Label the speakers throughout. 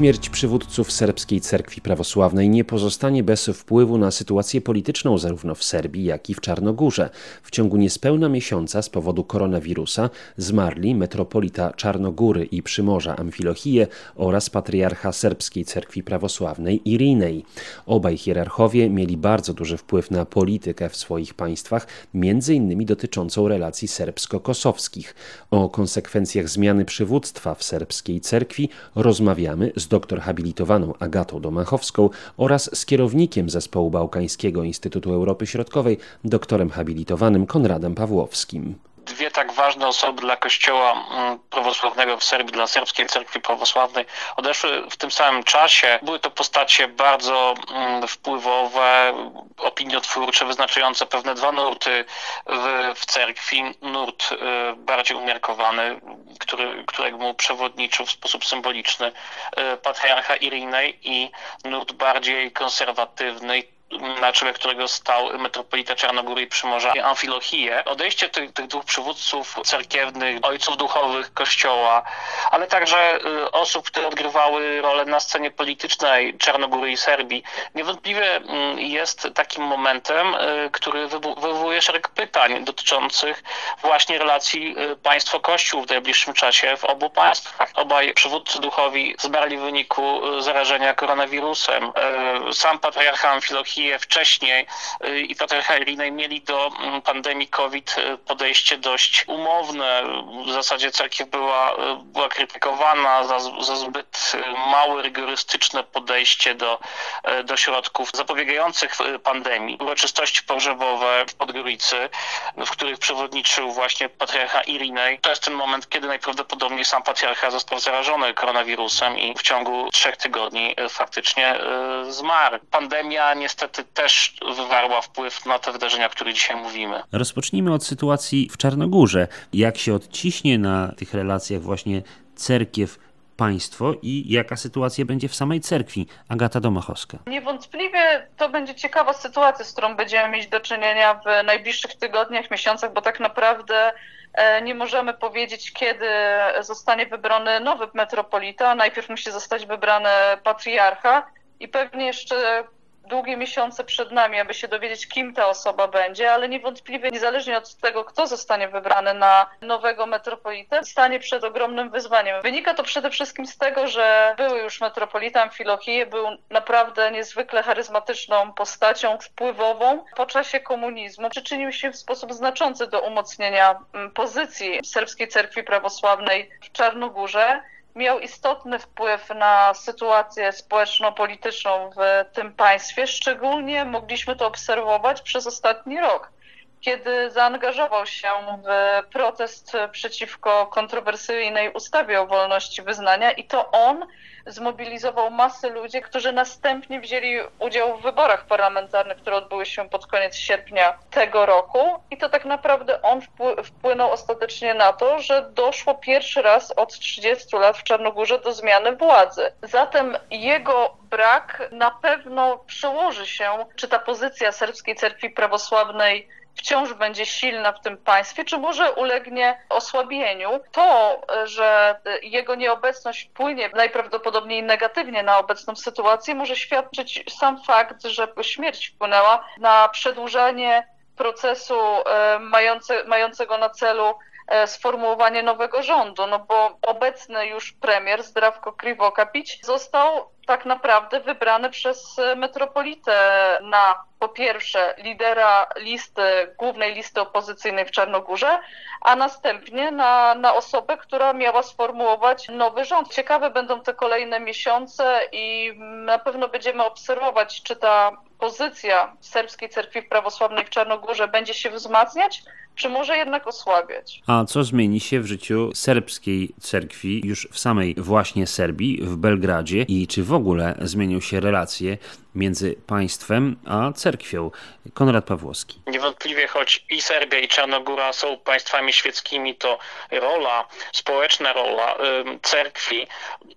Speaker 1: Śmierć przywódców serbskiej cerkwi prawosławnej nie pozostanie bez wpływu na sytuację polityczną zarówno w Serbii, jak i w Czarnogórze. W ciągu niespełna miesiąca z powodu koronawirusa zmarli metropolita Czarnogóry i Przymorza Amfilohije oraz patriarcha serbskiej cerkwi prawosławnej Irinej. Obaj hierarchowie mieli bardzo duży wpływ na politykę w swoich państwach, między innymi dotyczącą relacji serbsko-kosowskich. O konsekwencjach zmiany przywództwa w serbskiej cerkwi rozmawiamy z doktor habilitowaną Agatą Domachowską oraz z kierownikiem Zespołu Bałkańskiego Instytutu Europy Środkowej, doktorem habilitowanym Konradem Pawłowskim
Speaker 2: dwie tak ważne osoby dla Kościoła mm, prawosławnego w Serbii, dla serbskiej cerkwi prawosławnej odeszły w tym samym czasie. Były to postacie bardzo mm, wpływowe, opiniotwórcze, wyznaczające pewne dwa nurty w, w cerkwi. Nurt y, bardziej umiarkowany, który, któremu przewodniczył w sposób symboliczny y, patriarcha Irinej i nurt bardziej konserwatywny na czele którego stał metropolita Czarnogóry i Przymorza Amfilochię. Odejście tych, tych dwóch przywódców cerkiewnych, ojców duchowych Kościoła, ale także y, osób, które odgrywały rolę na scenie politycznej Czarnogóry i Serbii, niewątpliwie mm, jest takim momentem, y, który wywołuje szereg pytań dotyczących właśnie relacji y, państwo-kościół w najbliższym czasie w obu państwach. Obaj przywódcy duchowi zmarli w wyniku zarażenia koronawirusem. Sam patriarcha Amfilochii wcześniej y, i Patriarcha Irinej mieli do mm, pandemii COVID y, podejście dość umowne. W zasadzie cerkiew była, y, była krytykowana za, za zbyt małe, rygorystyczne podejście do, do środków zapobiegających pandemii. Uroczystości pogrzebowe w Podgoricy, w których przewodniczył właśnie patriarcha Irinej. To jest ten moment, kiedy najprawdopodobniej sam patriarcha został zarażony koronawirusem i w ciągu trzech tygodni faktycznie zmarł. Pandemia niestety niestety też wywarła wpływ na te wydarzenia, o których dzisiaj mówimy.
Speaker 1: Rozpocznijmy od sytuacji w Czarnogórze. Jak się odciśnie na tych relacjach właśnie cerkiew państwo i jaka sytuacja będzie w samej cerkwi. Agata Domachowska.
Speaker 3: Niewątpliwie to będzie ciekawa sytuacja, z którą będziemy mieć do czynienia w najbliższych tygodniach, miesiącach, bo tak naprawdę e, nie możemy powiedzieć, kiedy zostanie wybrany nowy metropolita. Najpierw musi zostać wybrany patriarcha i pewnie jeszcze długie miesiące przed nami, aby się dowiedzieć, kim ta osoba będzie, ale niewątpliwie, niezależnie od tego, kto zostanie wybrany na nowego metropolitę, stanie przed ogromnym wyzwaniem. Wynika to przede wszystkim z tego, że były już metropolita Amfilohije, był naprawdę niezwykle charyzmatyczną postacią, wpływową. Po czasie komunizmu przyczynił się w sposób znaczący do umocnienia mm, pozycji serbskiej cerkwi prawosławnej w Czarnogórze miał istotny wpływ na sytuację społeczno-polityczną w tym państwie. Szczególnie mogliśmy to obserwować przez ostatni rok, kiedy zaangażował się w protest przeciwko kontrowersyjnej ustawie o wolności wyznania i to on zmobilizował masę ludzi, którzy następnie wzięli udział w wyborach parlamentarnych, które odbyły się pod koniec sierpnia tego roku. I to tak naprawdę on wpłynął ostatecznie na to, że doszło pierwszy raz od 30 lat w Czarnogórze do zmiany władzy. Zatem jego brak na pewno przełoży się, czy ta pozycja serbskiej cerkwi prawosławnej wciąż będzie silna w tym państwie, czy może ulegnie osłabieniu. To, że jego nieobecność wpłynie najprawdopodobniej negatywnie na obecną sytuację, może świadczyć sam fakt, że śmierć wpłynęła na przedłużanie procesu e, mające, mającego na celu e, sformułowanie nowego rządu, no bo obecny już premier Zdrawko Krivokapić został tak naprawdę wybrany przez metropolitę na po pierwsze lidera listy, głównej listy opozycyjnej w Czarnogórze, a następnie na, na osobę, która miała sformułować nowy rząd. Ciekawe będą te kolejne miesiące i na pewno będziemy obserwować, czy ta pozycja serbskiej cerkwi prawosławnej w Czarnogórze będzie się wzmacniać, czy może jednak osłabiać.
Speaker 1: A co zmieni się w życiu serbskiej cerkwi już w samej właśnie Serbii, w Belgradzie i czy w ogóle zmienią się relacje między państwem a cerkwią. Konrad Pawłowski.
Speaker 2: Niewątpliwie, choć i Serbia, i Czarnogóra są państwami świeckimi, to rola, społeczna rola cerkwi,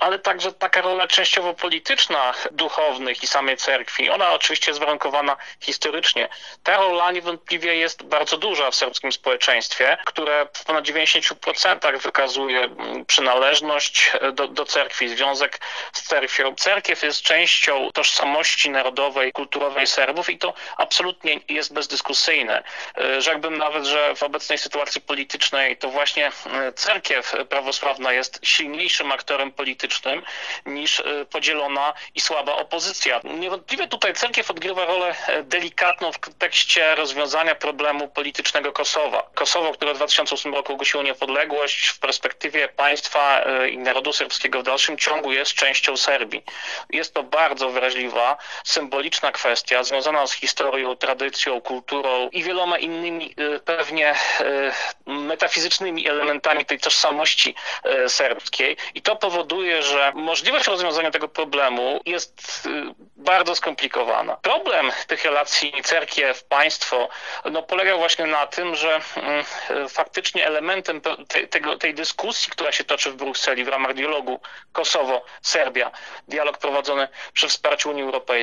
Speaker 2: ale także taka rola częściowo polityczna duchownych i samej cerkwi, ona oczywiście jest warunkowana historycznie. Ta rola niewątpliwie jest bardzo duża w serbskim społeczeństwie, które w ponad 90% wykazuje przynależność do, do cerkwi, związek z cerkwią. Cerkiew jest częścią tożsamości narodowej, kulturowej Serbów i to absolutnie jest bezdyskusyjne. Rzekłbym nawet, że w obecnej sytuacji politycznej to właśnie cerkiew prawosławna jest silniejszym aktorem politycznym niż podzielona i słaba opozycja. Niewątpliwie tutaj cerkiew odgrywa rolę delikatną w kontekście rozwiązania problemu politycznego Kosowa. Kosowo, które w 2008 roku ogłosiło niepodległość, w perspektywie państwa i narodu serbskiego w dalszym ciągu jest częścią Serbii. Jest to bardzo wrażliwa, symboliczna kwestia związana z historią, tradycją, kulturą i wieloma innymi y, pewnie y, metafizycznymi elementami tej tożsamości y, serbskiej. I to powoduje, że możliwość rozwiązania tego problemu jest bardzo skomplikowana. Problem tych relacji cerkiew, państwo no, polega właśnie na tym, że faktycznie elementem tej, tego, tej dyskusji, która się toczy w Brukseli w ramach dialogu Kosowo-Serbia, dialog prowadzony przy wsparciu Unii Europejskiej,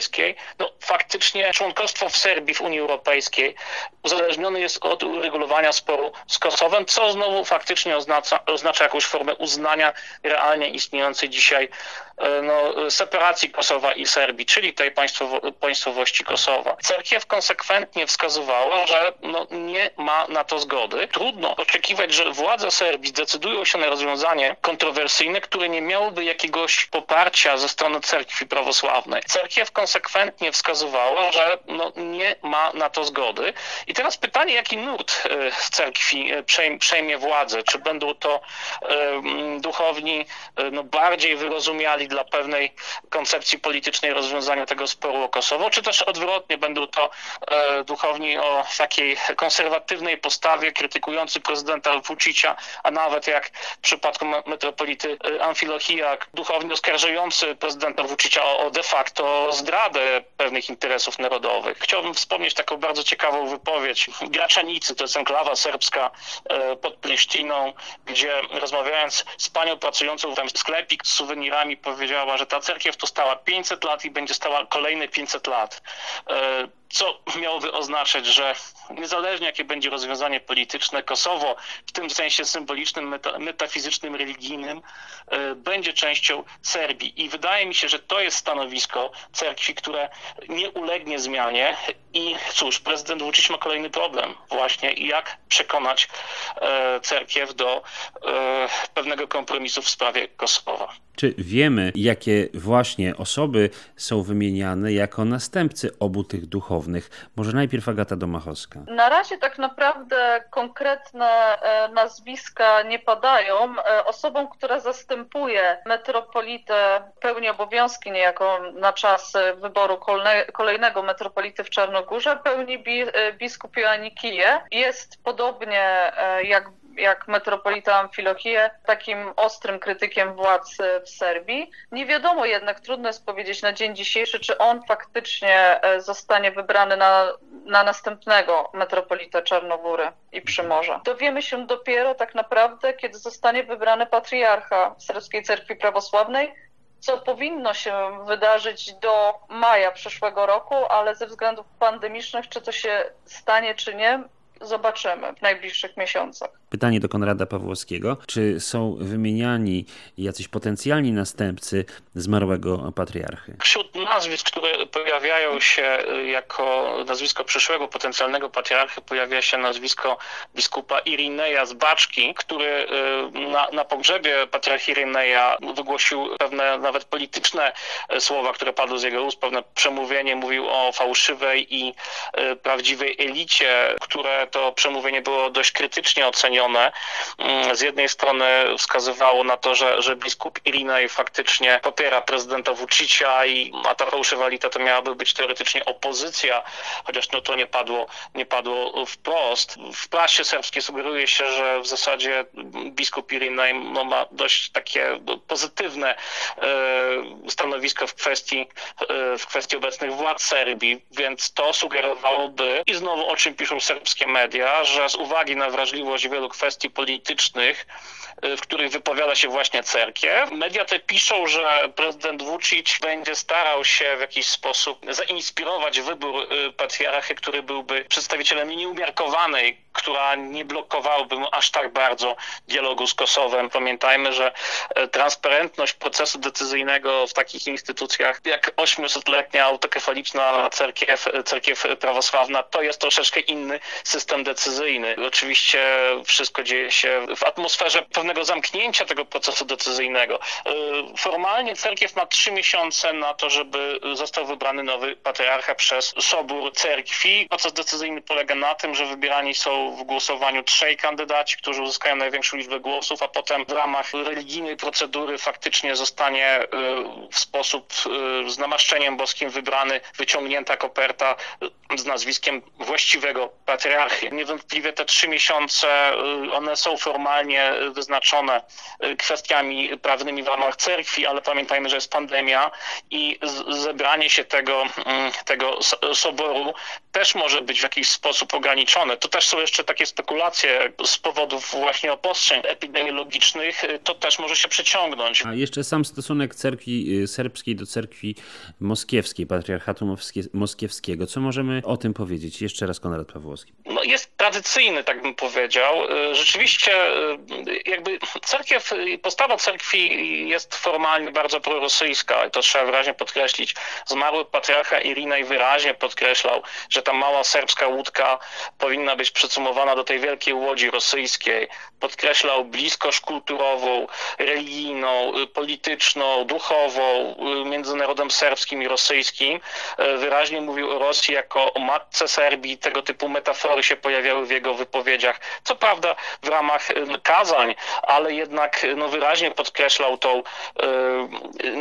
Speaker 2: no faktycznie członkostwo w Serbii w Unii Europejskiej uzależnione jest od uregulowania sporu z Kosowem, co znowu faktycznie oznacza, oznacza jakąś formę uznania realnie istniejącej dzisiaj e, no, separacji Kosowa i Serbii, czyli tej państwowo, państwowości Kosowa. Cerkiew konsekwentnie wskazywała, że no, nie ma na to zgody. Trudno oczekiwać, że władze Serbii zdecydują się na rozwiązanie kontrowersyjne, które nie miałoby jakiegoś poparcia ze strony cerkwi prawosławnej. Cerkiew wskazywała, że no, nie ma na to zgody. I teraz pytanie, jaki nurt e, z cerkwi e, przejmie władzę? Czy będą to e, duchowni no, bardziej wyrozumiali dla pewnej koncepcji politycznej rozwiązania tego sporu o Kosowo, czy też odwrotnie będą to duchowni o takiej konserwatywnej postawie, krytykujący prezydenta Vucicia, a nawet jak w przypadku metropolity Amfilohia, duchowni oskarżający prezydenta Vucicia o, o de facto zdradę pewnych interesów narodowych. Chciałbym wspomnieć taką bardzo ciekawą wypowiedź Graczanicy, to jest enklawa serbska e, pod Prisztiną, gdzie rozmawiając z panią pracującą w sklepik z suwenirami powiedziała, że ta cerkiew to stała 500 lat i będzie stała kolejne 500 lat. Co miałoby oznaczać, że niezależnie jakie będzie rozwiązanie polityczne, Kosowo w tym sensie symbolicznym, meta, metafizycznym, religijnym e, będzie częścią Serbii. I wydaje mi się, że to jest stanowisko cerkwi, które nie ulegnie zmianie i cóż, prezydent Vucic ma kolejny problem właśnie jak przekonać e, cerkiew do e, pewnego kompromisu w sprawie Kosowa.
Speaker 1: Czy wiemy, jakie właśnie osoby są wymieniane jako następcy obu tych duchownych? Może najpierw Agata Domachowska.
Speaker 3: Na razie tak naprawdę konkretne e, nazwiska nie padają. E, osobą, która zastępuje metropolitę, pełni obowiązki niejako na czas wyboru kolejnego metropolity w Czarnogórze, pełni e, biskup Joannikije. Jest podobnie jak jak metropolita Amfilohije, takim ostrym krytykiem władz w Serbii. Nie wiadomo jednak, trudno jest powiedzieć na dzień dzisiejszy, czy on faktycznie e, zostanie wybrany na, na następnego metropolita Czarnogóry i Przymorza. Dowiemy się dopiero tak naprawdę, kiedy zostanie wybrany patriarcha Serbskiej Cerkwi Prawosławnej, co powinno się wydarzyć do maja przyszłego roku, ale ze względów pandemicznych, czy to się stanie, czy nie, zobaczymy w najbliższych miesiącach.
Speaker 1: Pytanie do Konrada Pawłowskiego. Czy są wymieniani jacyś potencjalni następcy zmarłego patriarchy?
Speaker 2: Wśród nazwisk, które pojawiają się y, jako nazwisko przyszłego potencjalnego patriarchy, pojawia się nazwisko biskupa Irineja z Baczki, który y, na, na pogrzebie patriarchy Irineja wygłosił pewne nawet polityczne y, słowa, które padły z jego ust, pewne przemówienie, mówił o fałszywej i prawdziwej elicie, które to przemówienie było dość krytycznie ocenione Mm, z jednej strony wskazywało na to, że, że biskup Irinej faktycznie popiera prezydenta Vucicia i Mateusz Walita to miałaby być teoretycznie opozycja, chociaż no to nie padło, nie padło wprost. W prasie serbskiej sugeruje się, że w zasadzie biskup Irinej no, ma dość takie pozytywne e, stanowisko w kwestii, e, w kwestii obecnych władz Serbii, więc to sugerowałoby, i znowu o czym piszą serbskie media, że z uwagi na wrażliwość wielu kwestii politycznych, e, w których wypowiada się właśnie cerkiew, media te piszą, że prezydent Vucic będzie starał się w jakiś sposób zainspirować wybór patriarchy, który byłby przedstawicielem linii umiarkowanej, która nie blokowałby mu aż tak bardzo dialogu z Kosowem. Pamiętajmy, że transparentność procesu decyzyjnego w takich instytucjach jak 800-letnia autokefaliczna cerkiew, cerkiew prawosławna, to jest troszeczkę inny system decyzyjny. Oczywiście wszystko dzieje się w atmosferze pewnego zamknięcia tego procesu decyzyjnego. Y, formalnie cerkiew ma trzy miesiące na to, żeby został wybrany nowy patriarcha przez Sobór Cerkwi. Proces decyzyjny polega na tym, że wybierani są w głosowaniu trzej kandydaci, którzy uzyskają największą liczbę głosów, a potem w ramach religijnej procedury faktycznie zostanie y, w sposób y, z namaszczeniem boskim wybrany, wyciągnięta koperta z nazwiskiem właściwego patriarchy. Niewątpliwie te trzy miesiące, one są formalnie wyznaczone kwestiami prawnymi w ramach cerkwi, ale pamiętajmy, że jest pandemia i zebranie się tego, mm, tego soboru też może być w jakiś sposób ograniczone. To też są jeszcze takie spekulacje z powodów właśnie obostrzeń epidemiologicznych, to też może się przeciągnąć.
Speaker 1: A jeszcze sam stosunek cerkwi y, serbskiej do cerkwi moskiewskiej, patriarchatu moskiewskiego. Co możemy o tym powiedzieć? Jeszcze raz Konrad Pawłowski.
Speaker 2: Jest tradycyjny, tak bym powiedział. Y, rzeczywiście y, jakby cerkiew, postawa cerkwi jest formalnie bardzo prorosyjska to trzeba wyraźnie podkreślić. Zmarły patriarcha Irinej wyraźnie podkreślał, że ta mała serbska łódka powinna być przycumowana do tej wielkiej łodzi rosyjskiej. Podkreślał bliskość kulturową, religijną, polityczną, duchową między narodem serbskim i rosyjskim. Wyraźnie mówił o Rosji jako o matce Serbii. Tego typu metafory się pojawiały w jego wypowiedziach. Co prawda w ramach e, kazań, ale jednak no, wyraźnie podkreślał tą e,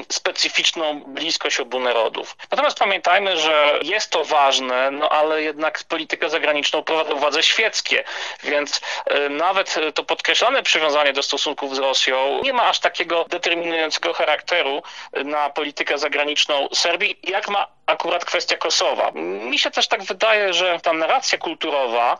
Speaker 2: specyficzną bliskość obu narodów. Natomiast pamiętajmy, że jest to ważne, no ale jednak politykę zagraniczną prowadzą władze świeckie, więc e, nawet to podkreślone przywiązanie do stosunków z Rosją nie ma aż takiego determinującego charakteru na politykę zagraniczną Serbii, jak ma akurat kwestia Kosowa. Mi się też tak wydaje, że ta narracja kulturowa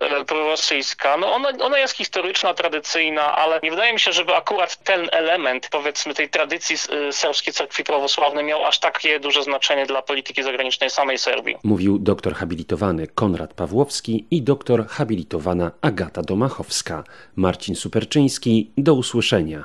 Speaker 2: e, prorosyjska, no ona, ona jest historyczna, tradycyjna, ale nie wydaje mi się, żeby akurat ten element, powiedzmy, tej tradycji e, serbskiej cerkwi prawosławnej miał aż takie duże znaczenie dla polityki zagranicznej samej Serbii.
Speaker 1: Mówił doktor habilitowany Konrad Pawłowski i doktor habilitowana Agata Domachowska. Marcin Superczyński, do usłyszenia.